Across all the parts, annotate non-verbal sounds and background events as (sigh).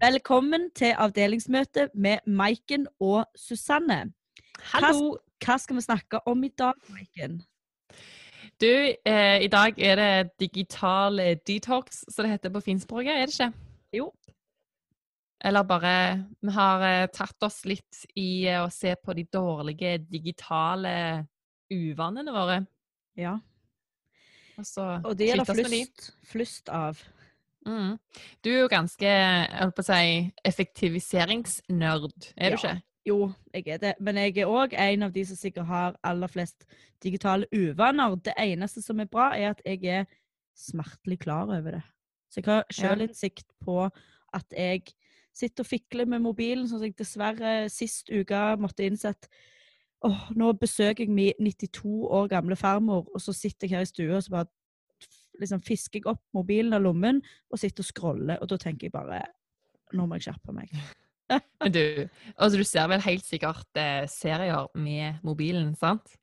Velkommen til avdelingsmøte med Maiken og Susanne. Hallo! Hva, hva skal vi snakke om i dag, Maiken? Du, eh, i dag er det digital eh, detox, som det heter på finspråket, er det ikke? Jo. Eller bare Vi har eh, tatt oss litt i eh, å se på de dårlige digitale uvanene våre. Ja. Og så Og det er det flust, flust av. Mm. Du er jo ganske jeg på å si, effektiviseringsnerd, er du ikke? Jo, jeg er det. Men jeg er òg en av de som sikkert har aller flest digitale uvaner. Det eneste som er bra, er at jeg er smertelig klar over det. Så jeg har Ja. sjølinnsikt på at jeg sitter og fikler med mobilen, sånn som jeg dessverre sist uke måtte innse at åh, nå besøker jeg min 92 år gamle farmor, og så sitter jeg her i stua og så bare liksom fisker jeg opp mobilen av lommen og sitter og scroller, og da tenker jeg bare nå må jeg skjerpe meg. (laughs) Men du, altså, du ser vel helt sikkert eh, serier med mobilen, sant?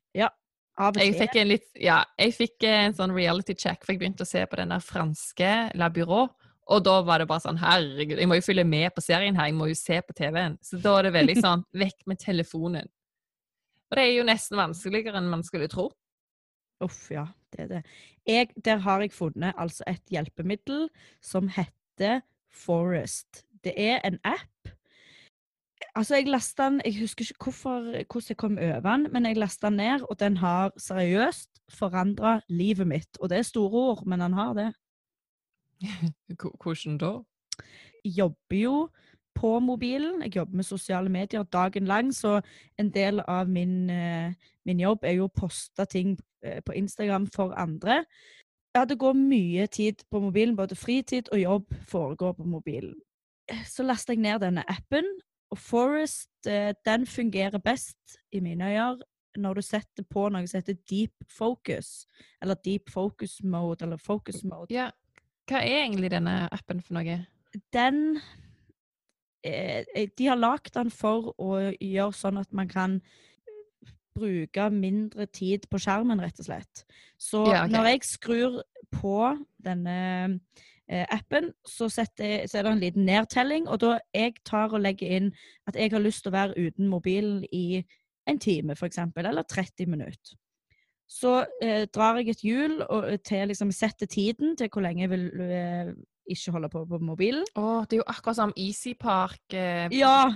Av og Jeg til. fikk en litt, ja, jeg fikk eh, en sånn reality check, for jeg begynte å se på den der franske La Bureau. Og da var det bare sånn, herregud, jeg må jo følge med på serien her, jeg må jo se på TV-en. Så da er det veldig (laughs) sånn, vekk med telefonen. Og det er jo nesten vanskeligere enn man skulle tro. Uff, ja, det er det. Jeg, der har jeg funnet altså et hjelpemiddel som heter Forest. Det er en app. Altså, jeg lasta den Jeg husker ikke hvorfor, hvordan jeg kom over den, men jeg lasta den ned, og den har seriøst forandra livet mitt. Og det er store ord, men den har det. (laughs) Hvordan da? Jeg jobber jo på mobilen. Jeg jobber med sosiale medier dagen lang, så en del av min, eh, min jobb er jo å poste ting på Instagram for andre. Ja, det går mye tid på mobilen. Både fritid og jobb foregår på mobilen. Eh, Så laster jeg ned denne appen, og Forest eh, den fungerer best i mine øyne når du setter på noe som heter deep focus, eller deep focus mode, eller focus mode. Ja, hva er egentlig denne appen for noe? den eh, eh, De har lagd den for å gjøre sånn at man kan bruke mindre tid på skjermen, rett og slett. Så Ja, okay. når jeg skrur på denne eh, appen, så, setter så er det en liten nedtelling, og da jeg tar og legger inn at jeg har lyst til å være uten mobilen i en time, eksempel, eller 30 minutter. Så eh, drar jeg et hjul og til liksom setter tiden til hvor lenge jeg vil eh, ikke holde på på mobilen. Å, det er jo akkurat som Easy Park eh, Ja!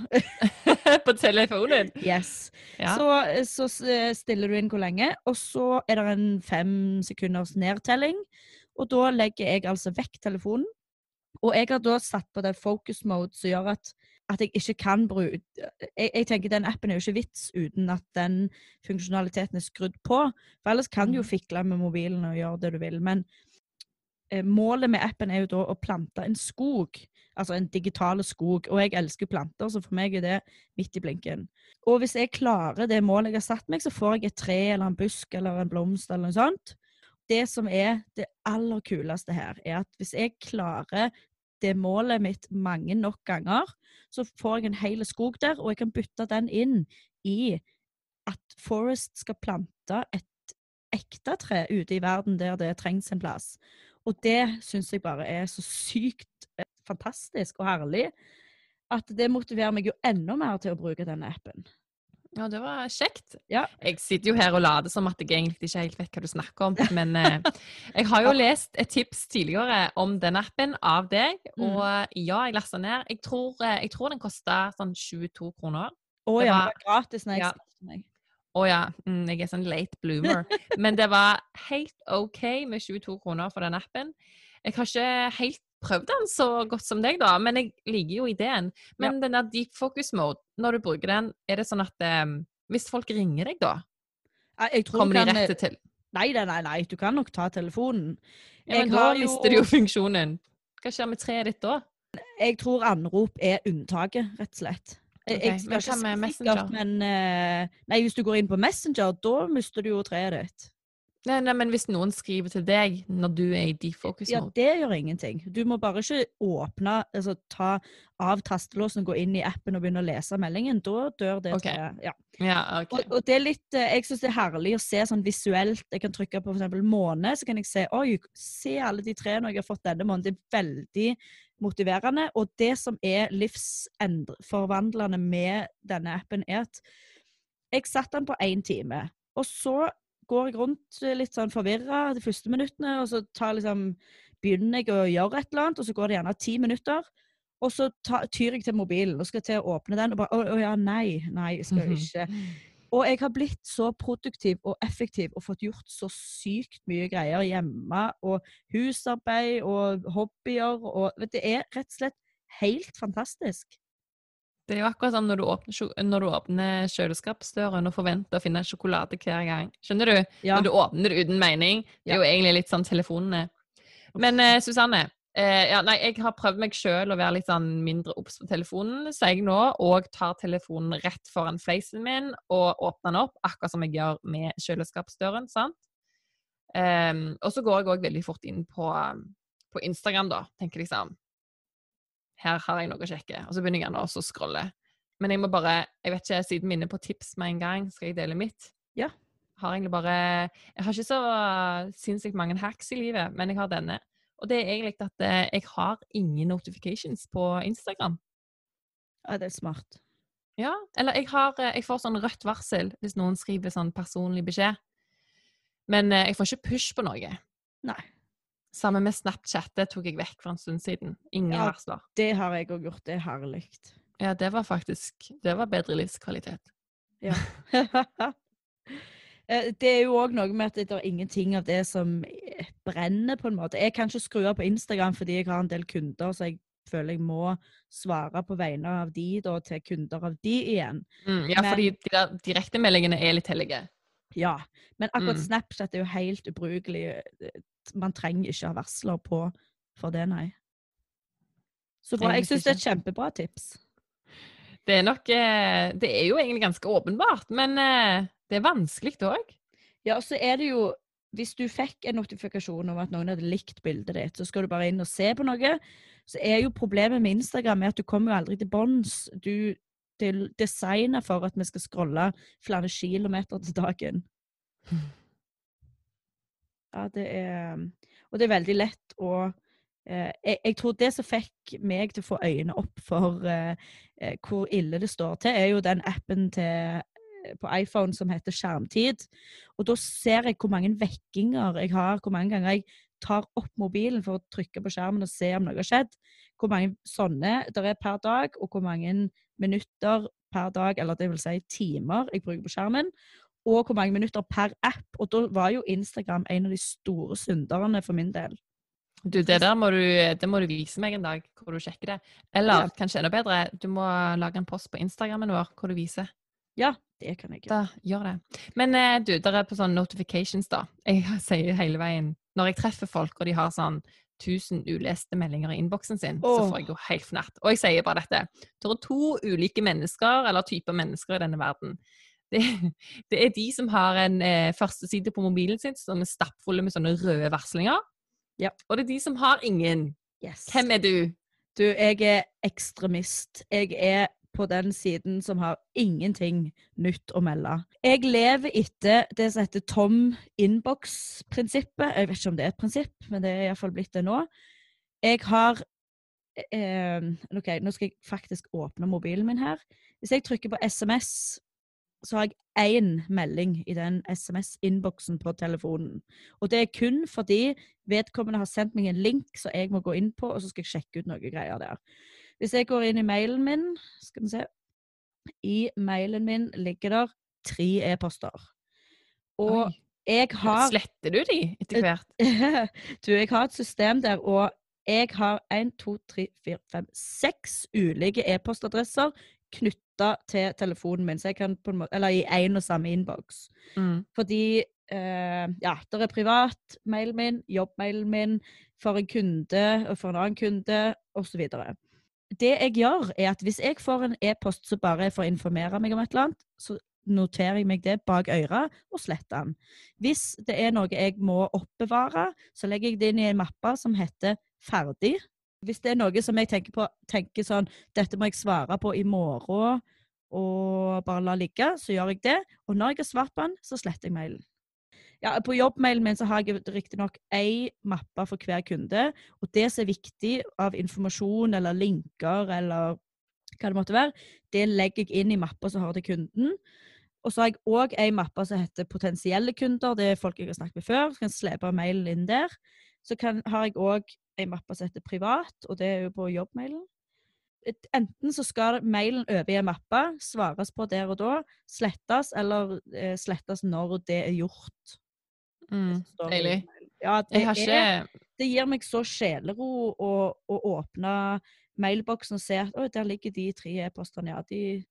(laughs) på telefonen. Yes. Ja. Så, så stiller du inn hvor lenge, og så er det en fem sekunders nedtelling. Og da legger jeg altså vekk telefonen. Og jeg har da satt på det focus mode som gjør at, at jeg ikke kan bruke jeg, jeg tenker Den appen er jo ikke vits uten at den funksjonaliteten er skrudd på. For ellers kan du jo Mhm. fikle med mobilen og gjøre det du vil. Men eh, målet med appen er jo da å plante en skog. Altså en digital skog. Og jeg elsker planter, så for meg er det midt i blinken. Og hvis jeg klarer det målet jeg har satt meg, så får jeg et tre eller en busk eller en blomst eller noe sånt. Det som er det aller kuleste her, er at hvis jeg klarer det målet mitt mange nok ganger, så får jeg en hel skog der, og jeg kan bytte den inn i at Forest skal plante et ekte tre ute i verden der det trengs en plass. Og det syns jeg bare er så sykt eh, fantastisk og herlig at det motiverer meg jo enda mer til å bruke denne appen. Ja, det var kjekt. Ja. Jeg sitter jo her og later som at jeg egentlig ikke helt vet hva du snakker om, (laughs) men eh, jeg har jo lest et tips tidligere om den appen av deg, Mm. og ja, jeg lasta ned. Jeg tror, eh, jeg tror den kosta sånn 22 kroner. Å ja, det var gratis når jeg ja. meg. Å ja, mm, jeg er sånn late bloomer. Men det var helt OK med 22 kroner for den appen. Jeg har ikke helt prøvd den så godt som deg, da, men jeg liker jo ideen. Men den der deep focus mode, når du bruker den, er det sånn at um, hvis folk ringer deg, da, kommer de kan, rett til Nei, nei, nei, nei, du kan nok ta telefonen. Ja, men da har jo- mister du jo funksjonen. Hva skjer med treet ditt da? Jeg tror anrop er unntaket, rett og slett. Jeg, Ok, jeg skal ikke sikkert, men uh, Nei, hvis du går inn på Messenger, da mister du jo treet ditt. Nei, nei, men hvis noen skriver til deg når du er i defocus Ja, det gjør ingenting. Du må bare ikke åpne, altså ta av tastelåsen gå inn i appen og begynne å lese meldingen. Da dør det. Okay. jeg. Ja. Ja, okay. Og, og det er litt, eh, jeg syns det er herlig å se sånn visuelt. Jeg kan trykke på f.eks. måne, så kan jeg se oi, se alle de trærne jeg har fått denne måneden. Det er veldig motiverende. Og det som er livsforvandlende med denne appen, er at jeg satte den på én time. Og så går jeg rundt eh, litt sånn forvirra de første minuttene, og så tar liksom, begynner jeg å gjøre et eller annet, og så går det gjerne ti minutter. Og så ta, tyr jeg til mobilen og skal til å åpne den, og bare Å, å ja, nei. Nei, jeg skal jo ikke. Og jeg har blitt så produktiv og effektiv og fått gjort så sykt mye greier hjemme. Og husarbeid og hobbyer og Det er rett og slett helt fantastisk. Det er jo akkurat som når du åpner, når du åpner kjøleskapsdøren og forventer å finne sjokolade hver gang. Skjønner du? Ja. Når du åpner det uten mening. Det er jo egentlig litt sånn telefonene. Men eh, Susanne, eh, ja, nei, jeg har prøvd meg sjøl å være litt sånn mindre obs på telefonen, så jeg nå òg tar telefonen rett foran fleisen min og åpner den opp, akkurat som jeg gjør med kjøleskapsdøren. sant? Um, og så går jeg òg veldig fort inn på, på Instagram, da. Tenker liksom Her har jeg noe å sjekke. Og så begynner jeg gjerne også å scrolle. Men jeg må bare Jeg vet ikke, siden vi er inne på tips med en gang, skal jeg dele mitt? Ja. Har egentlig bare Jeg har ikke så sinnssykt mange hacks i livet, men jeg har denne. Og det er egentlig at eh, jeg har ingen notifications på Instagram. Ja, det er smart. Ja, eller jeg, har, eh, jeg får sånn rødt varsel hvis noen skriver sånn personlig beskjed. Men eh, jeg får ikke push på noe. Nei. Sammen med Snapchat, det tok jeg vekk for en stund siden. Ingen Ja. varsler. Det har jeg òg gjort. Det er herlig. Ja, det var faktisk Det var bedre livskvalitet. Ja. (laughs) Eh, det er jo òg noe med at det er ingenting av det som eh, brenner, på en måte. Jeg kan ikke skru av på Instagram fordi jeg har en del kunder, så jeg føler jeg må svare på vegne av de da, til kunder av de igjen. Mm, ja, Men- fordi de der direktemeldingene er litt hellige. Ja. Men akkurat Mm. Snapchat er jo helt ubrukelig. Man trenger ikke ha varsler på for det, nei. Så bra. Jeg syns det er et kjempebra tips. Det er nok eh, Det er jo egentlig ganske åpenbart, men eh, det er vanskelig òg. Ja, og så er det jo Hvis du fikk en notifikasjon om at noen hadde likt bildet ditt, så skal du bare inn og se på noe. Så er jo problemet med Instagram er at du kommer jo aldri til bunns. Du Det er for at vi skal scrolle flere kilometer til dagen. (laughs) Ja, det er Og det er veldig lett å eh, jeg, jeg tror det som fikk meg til å få øynene opp for eh, eh, hvor ille det står til, er jo den appen til, eh, på iPhone som heter Skjermtid. Og da ser jeg hvor mange vekkinger jeg har, hvor mange ganger jeg tar opp mobilen for å trykke på skjermen og se om noe har skjedd. Hvor mange sånne det er per dag, og hvor mange minutter per dag, eller det vil si timer, jeg bruker på skjermen. Og hvor mange minutter per app. Og da var jo Instagram en av de store synderne for min del. Du, det der må du, det må du vise meg en dag, hvor du sjekker det. Eller Ja. kanskje enda bedre, du må lage en post på Instagrammen vår hvor du viser. Ja, det kan jeg gjøre. Da gjør det. Men eh, du, der er på sånne notifications, da. Jeg sier hele veien Når jeg treffer folk, og de har sånn 1000 uleste meldinger i innboksen sin, så får jeg jo helt fnert. Og jeg sier bare dette. Det er to ulike mennesker, eller typer mennesker i denne verden. Det, (laughs) det er de som har en eh, førsteside på mobilen sin som er stappfulle med sånne røde varslinger. Ja. Og det er de som har ingen. Yes. Hvem er du? Du, jeg er ekstremist. Jeg er på den siden som har ingenting nytt å melde. Jeg lever etter det som heter tom inbox-prinsippet. Jeg vet ikke om det er et prinsipp, men det er iallfall blitt det nå. Jeg har eh, OK, nå skal jeg faktisk åpne mobilen min her. Hvis jeg trykker på SMS, så har jeg én melding i den SMS-innboksen på telefonen. Og det er kun fordi vedkommende har sendt meg en link som jeg må gå inn på, og så skal jeg sjekke ut noen greier der. Hvis jeg går inn i mailen min, skal vi se I mailen min ligger der tre e-poster. Og Oi. jeg har Sletter du de etter hvert? (laughs) Du, jeg har et system der, og jeg har én, to, tre, fire, fem, seks ulike e-postadresser knytta til telefonen min, så jeg kan på en måte, eller i én og samme innboks. Mm. Fordi eh, ja, det er privatmailen min, jobbmailen min, for en kunde og for en annen kunde, osv. Det jeg gjør, er at hvis jeg får en e-post som bare er for å informere meg om et eller annet, så noterer jeg meg det bak øret og sletter den. Hvis det er noe jeg må oppbevare, så legger jeg det inn i en mappe som heter 'ferdig'. Hvis det er noe som jeg tenker på, tenker sånn Dette må jeg svare på i morgen, og bare la ligge, så gjør jeg det. Og når jeg har svart på den, så sletter jeg mailen. Ja, på jobbmailen min så har jeg riktignok én mappe for hver kunde. Og det som er viktig av informasjon eller linker eller hva det måtte være, det legger jeg inn i mappa som har til kunden. Og så har jeg òg ei mappe som heter potensielle kunder. Det er folk jeg har snakket med før. Så kan jeg slepe mailen inn der. Så kan, har jeg òg ei mappe som heter privat, og det er jo på jobbmailen. Enten så skal mailen over i en mappe, svares på der og da, slettes, eller eh, slettes når det er gjort. Mm, deilig. Ja, det, har er, det gir meg så sjelero å, å åpne mailboksen og se at «Oi, der ligger de tre e-postene. Ja, de,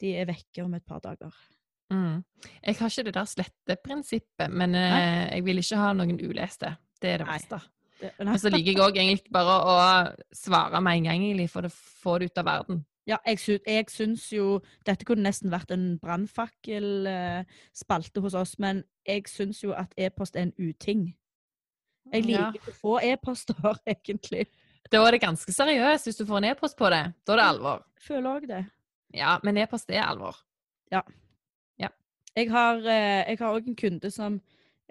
de er vekke om et par dager. mm. Jeg har ikke det der sletteprinsippet, men eh, jeg vil ikke ha noen uleste. Det er det Nei. Og så liker jeg òg egentlig bare å svare med en gang, egentlig, for å få det ut av verden. Ja, jeg, sy jeg syns jo Dette kunne nesten vært en brannfakkelspalte hos oss, men jeg syns jo at e-post er en uting. Jeg liker ikke å få e-poster, (laughs) egentlig. Da er det ganske seriøst hvis du får en e-post på det. Da er det alvor. Jeg føler òg det. Ja, men e-post er alvor. Ja. har eh, jeg har òg en kunde som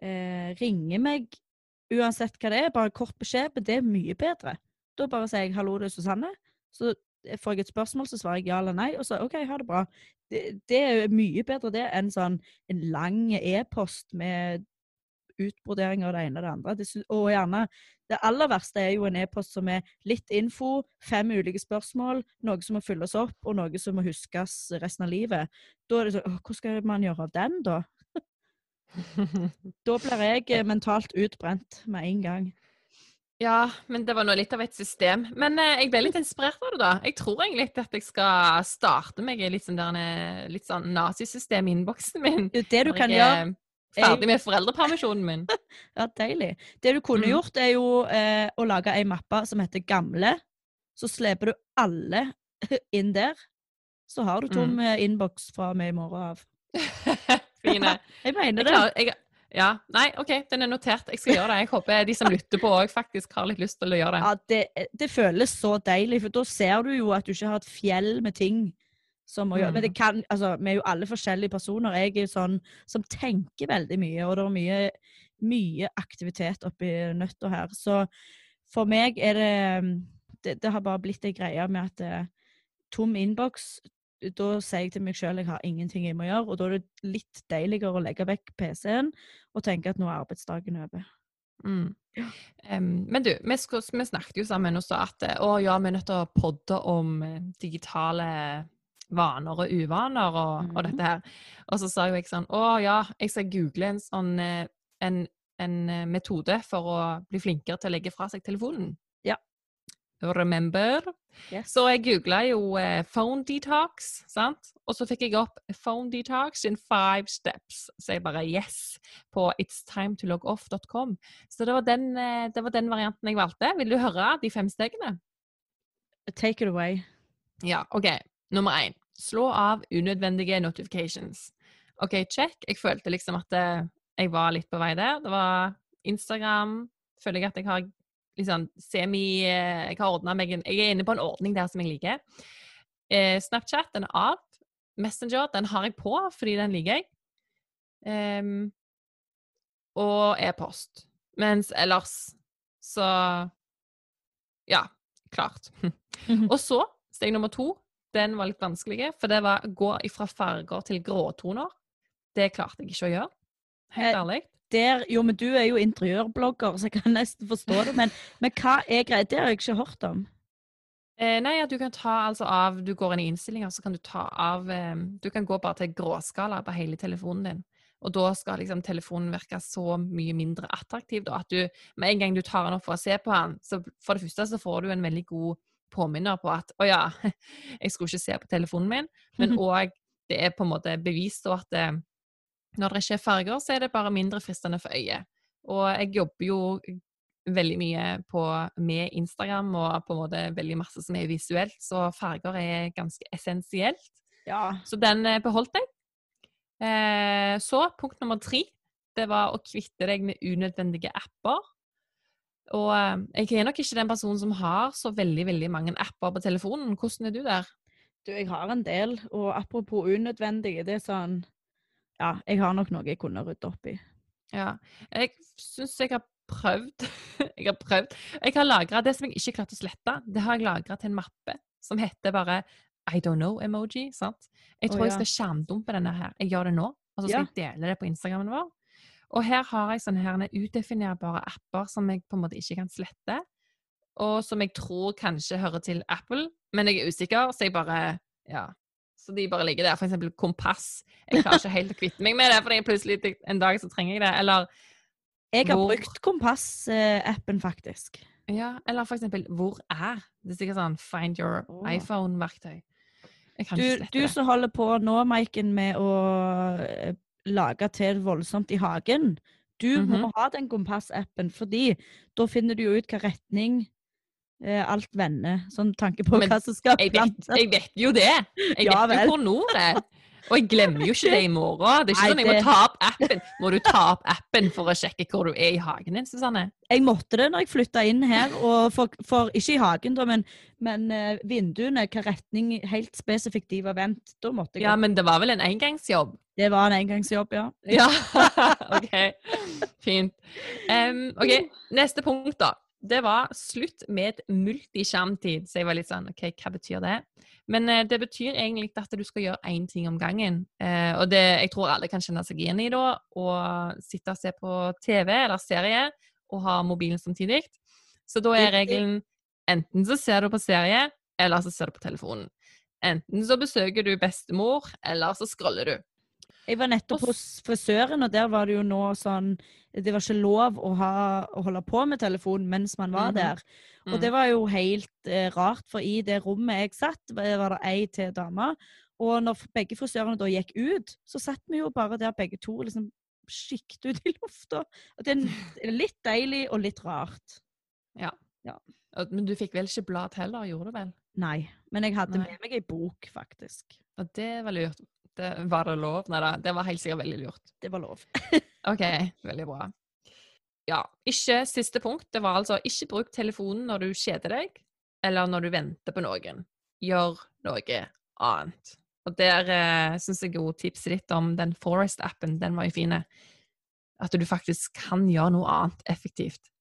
eh, ringer meg uansett hva det er, bare kort beskjed, men det er mye bedre. Da bare sier jeg 'hallo, det er Susanne', så får jeg et spørsmål, så svarer jeg ja eller nei, og så OK, ha det bra. Det, det er mye bedre det enn sånn en lang e-post med utbrodering av det ene og det andre. Det, og gjerne Det aller verste er jo en e-post som er litt info, fem ulike spørsmål, noe som må fylles opp, og noe som må huskes resten av livet. Da er det sånn, «Åh, Hva skal man gjøre av den, da? (laughs) Da blir jeg eh, mentalt utbrent med en gang. Ja, men det var nå litt av et system. Men eh, jeg ble litt inspirert av det, da. Jeg tror egentlig at jeg skal starte meg i litt sånn, der, eh, litt sånn nazisystem i innboksen min. Det, det du kan jeg gjøre er ferdig med foreldrepermisjonen min. (laughs) Ja, deilig. Det du kunne Mhm. gjort, er jo eh, å lage ei mappe som heter Gamle. Så sleper du alle (laughs) inn der. Så har du tom mm. innboks fra meg i morgen av. Fine. (laughs) Jeg mener Jeg det. klarer, jeg, ja, nei, OK, den er notert. Jeg skal gjøre det. Jeg håper de som lytter på òg faktisk har litt lyst til å gjøre det. Ja, det, det føles så deilig, for da ser du jo at du ikke har et fjell med ting som å gjøre. Men det kan, altså, vi er jo alle forskjellige personer. Jeg er jo sånn som tenker veldig mye, og det er mye, mye aktivitet oppi nøtta her. Så for meg er det Det, det har bare blitt en greie med at eh, tom innboks da sier jeg til meg sjøl jeg har ingenting jeg må gjøre, og da er det litt deiligere å legge vekk PC-en og tenke at nå er arbeidsdagen over. Mm. Um, men du, vi, vi snakket jo sammen og sa at å ja, vi er nødt til å podde om eh, digitale vaner og uvaner og, og Mhm. dette her. Og så sa jo jeg sånn å ja, jeg skal google en sånn eh, en, en eh, metode for å bli flinkere til å legge fra seg telefonen. Remember? Yes. Så jeg googla jo eh, phone detox, sant? Og så fikk jeg opp phone detox in five steps. Så jeg bare yes på it's time to log off.com. Så det var, den, eh, det var den varianten jeg valgte. Vil du høre de fem stegene? Take it away. Ja, OK. Nummer én. Slå av unødvendige notifications. OK, check. Jeg følte liksom at eh, jeg var litt på vei der. Det var Instagram. Føler jeg at jeg har liksom semi eh, Jeg har ordna meg en Jeg er inne på en ordning der som jeg liker. Eh, Snapchat, den er av. Messenger, den har jeg på fordi den liker jeg. Um, og e-post. Mens ellers så Ja, klart. (laughs) Og så, steg nummer to, den var litt vanskelig, for det var gå fra farger til gråtoner. Det klarte jeg ikke å gjøre. Helt Eh, ærlig. Der, jo, men du er jo interiørblogger, så jeg kan nesten forstå det. Men, men hva er greit? Det har jeg ikke hørt om. Eh, nei, at du kan ta altså av Du går inn i innstillinger, så kan du ta av eh, Du kan gå bare til gråskala på hele telefonen din. Og da skal liksom telefonen virke så mye mindre attraktiv. Da, at du, med en gang du tar den opp for å se på den, så for det første så får du en veldig god påminner på at å ja, (laughs) jeg skulle ikke se på telefonen min. Men (laughs) òg det er på en måte bevist at eh, når det ikke er farger, så er det bare mindre fristende for øyet. Og jeg jobber jo veldig mye på, med Instagram og på en måte veldig masse som er visuelt, så farger er ganske essensielt. Ja. Så den eh, beholdt jeg. Eh, så punkt nummer tre, det var å kvitte deg med unødvendige apper. Og eh, jeg er nok ikke den personen som har så veldig, veldig mange apper på telefonen. Hvordan er du der? Du, jeg har en del, og apropos unødvendige, det er sånn Ja, jeg har nok noe jeg kunne rydde opp i. Ja, jeg syns jeg har prøvd. (laughs) jeg har prøvd. Jeg har lagra det som jeg ikke klarte å slette. Det har jeg lagra til en mappe som heter bare I don't know-emoji. sant? Jeg tror jeg ja. skal skjermdumpe denne her. Jeg gjør det nå, og så skal Ja. jeg dele det på Instagrammen vår. Og her har jeg sånne her udefinerbare apper som jeg på en måte ikke kan slette. Og som jeg tror kanskje hører til Apple, men jeg er usikker, så jeg bare Ja. Så de bare ligger der. For eksempel kompass. Jeg klarer ikke helt å kvitte meg med det, for plutselig en dag så trenger jeg det. Eller Jeg har Hvor- brukt kompassappen, faktisk. Ja, eller for eksempel 'Hvor er?' Det er sikkert sånn Find your oh. iPhone-verktøy. Du, du som holder på nå, Maiken, med å eh, lage til voldsomt i hagen. Du må Mhm. ha den kompassappen, fordi da finner du jo ut hva retning alt vender. Sånn tanke på Men hva som skal plantes. jeg vet jo det! Jeg Ja vet jo hvor nord det er. Og jeg glemmer jo ikke det i morgen. Det er ikke Nei, sånn jeg må ta opp appen. Må du ta opp appen for å sjekke hvor du er i hagen din, Susanne? Jeg måtte det når jeg flytta inn her, for, for ikke i hagen, da, men, men eh, vinduene, hvilken retning helt spesifikt de var vendt. Da måtte jeg Ja, men det var vel en engangsjobb? Det var en engangsjobb, ja. Ja, (laughs) OK. Fint. Um, OK, neste punkt, da. Det var slutt med multiskjermtid. Så jeg var litt sånn OK, hva betyr det? Men eh, det betyr egentlig at du skal gjøre én ting om gangen. Eh, og det jeg tror alle kan kjenne seg igjen i da, å sitte og se på TV eller serie og ha mobilen samtidig. Så da er regelen enten så ser du på serie, eller så ser du på telefonen. Enten så besøker du bestemor, eller så scroller du. Jeg var nettopp hos frisøren, og der var det jo nå sånn Det var ikke lov å, ha, å holde på med telefonen mens man var Mhm. der. Og Mm. det var jo helt eh, rart, for i det rommet jeg satt, var det ei til dame. Og når begge frisørene da gikk ut, så satt vi jo bare der begge to liksom skikket ut i lufta. Det er litt deilig og litt rart. ja Men du fikk vel ikke blad heller, gjorde du vel? Nei. Men jeg hadde Nei. med meg ei bok, faktisk. Og det var lurt. Det, var det lov? Nei da, det var helt sikkert veldig lurt. Det var lov. (laughs) OK, veldig bra. Ja, ikke siste punkt. Det var altså ikke bruk telefonen når du kjeder deg, eller når du venter på noen. Gjør noe annet. Og der eh, syns jeg jo tipset ditt om den Forest-appen, den var jo fin. At du faktisk kan gjøre noe annet effektivt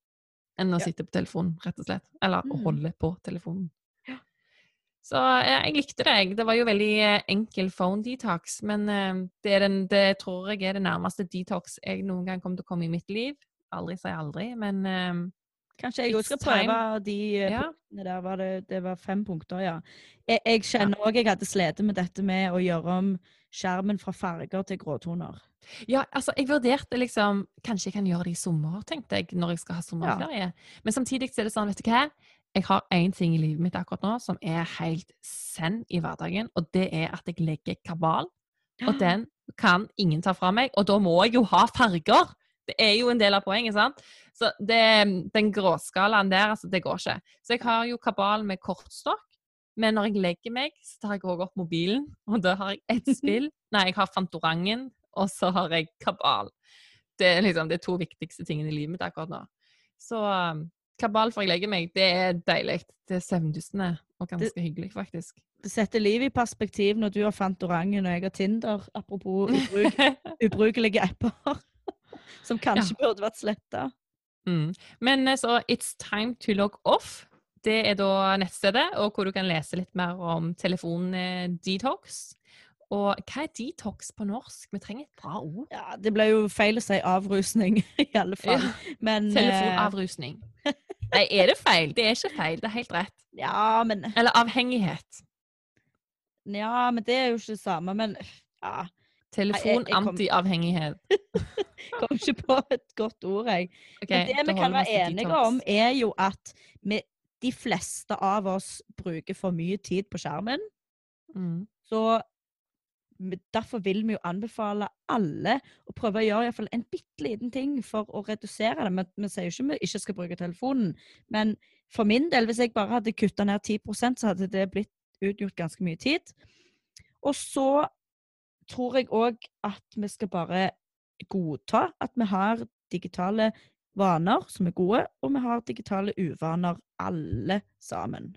enn å Ja. sitte på telefonen, rett og slett. Eller Mm. holde på telefonen. Ja. Så jeg likte det. jeg. Det var jo veldig eh, enkel phone detox, men eh, det, er den, det tror jeg er det nærmeste detox jeg noen gang kommer til å komme i mitt liv. Aldri si aldri, men um, Kanskje jeg òg skal prøve de ja. punktene der. Var det, det var fem punkter, ja. Jeg, jeg kjenner òg jeg hadde slitt med dette med å gjøre om skjermen fra farger til gråtoner. Ja, altså, jeg vurderte liksom Kanskje jeg kan gjøre det i sommer, tenkte jeg, når jeg skal ha sommerferie. Men samtidig så er det sånn, vet du hva? Jeg har én ting i livet mitt akkurat nå som er helt send i hverdagen, og det er at jeg legger kabal. Og den kan ingen ta fra meg, og da må jeg jo ha farger! Det er jo en del av poenget, sant? Så det, den gråskalaen der, altså, det går ikke. Så jeg har jo kabal med kortstokk, men når jeg legger meg, så tar jeg òg opp mobilen, og da har jeg ett (laughs) spill. Nei, jeg har Fantorangen, og så har jeg kabal. Det er liksom de to viktigste tingene i livet mitt akkurat nå. Så um, kabal før jeg legger meg, det er deilig. Det er søvndyssende og ganske hyggelig, faktisk. Det setter livet i perspektiv når du har Fantorangen og jeg har Tinder, apropos ubruk, (laughs) ubrukelige apper. (laughs) Som kanskje burde vært sletta. Mm. Men eh, så It's time to log off. Det er da nettstedet, og hvor du kan lese litt mer om telefon-detox. Og hva er detox på norsk? Vi trenger et bra ord. Ja, det ble jo feil å si avrusning, (laughs) i alle fall. Men eh, Telefonavrusning. Nei, er det feil? Det er ikke feil, det er helt rett. Ja, men, Eller avhengighet. ja, men det er jo ikke det samme. Men ja, jeg kom- (laughs) kom ikke på et godt ord, jeg. Okay, Men det vi kan være enige om, er jo at vi, de fleste av oss bruker for mye tid på skjermen. mm. Så derfor vil vi jo anbefale alle å prøve å gjøre i hvert fall en bitte liten ting for å redusere det. Vi sier jo ikke vi ikke skal bruke telefonen. Men for min del, hvis jeg bare hadde kutta ned 10% så hadde det blitt utgjort ganske mye tid. Og så tror jeg òg at vi skal bare godta at vi har digitale vaner som er gode, og vi har digitale uvaner alle sammen.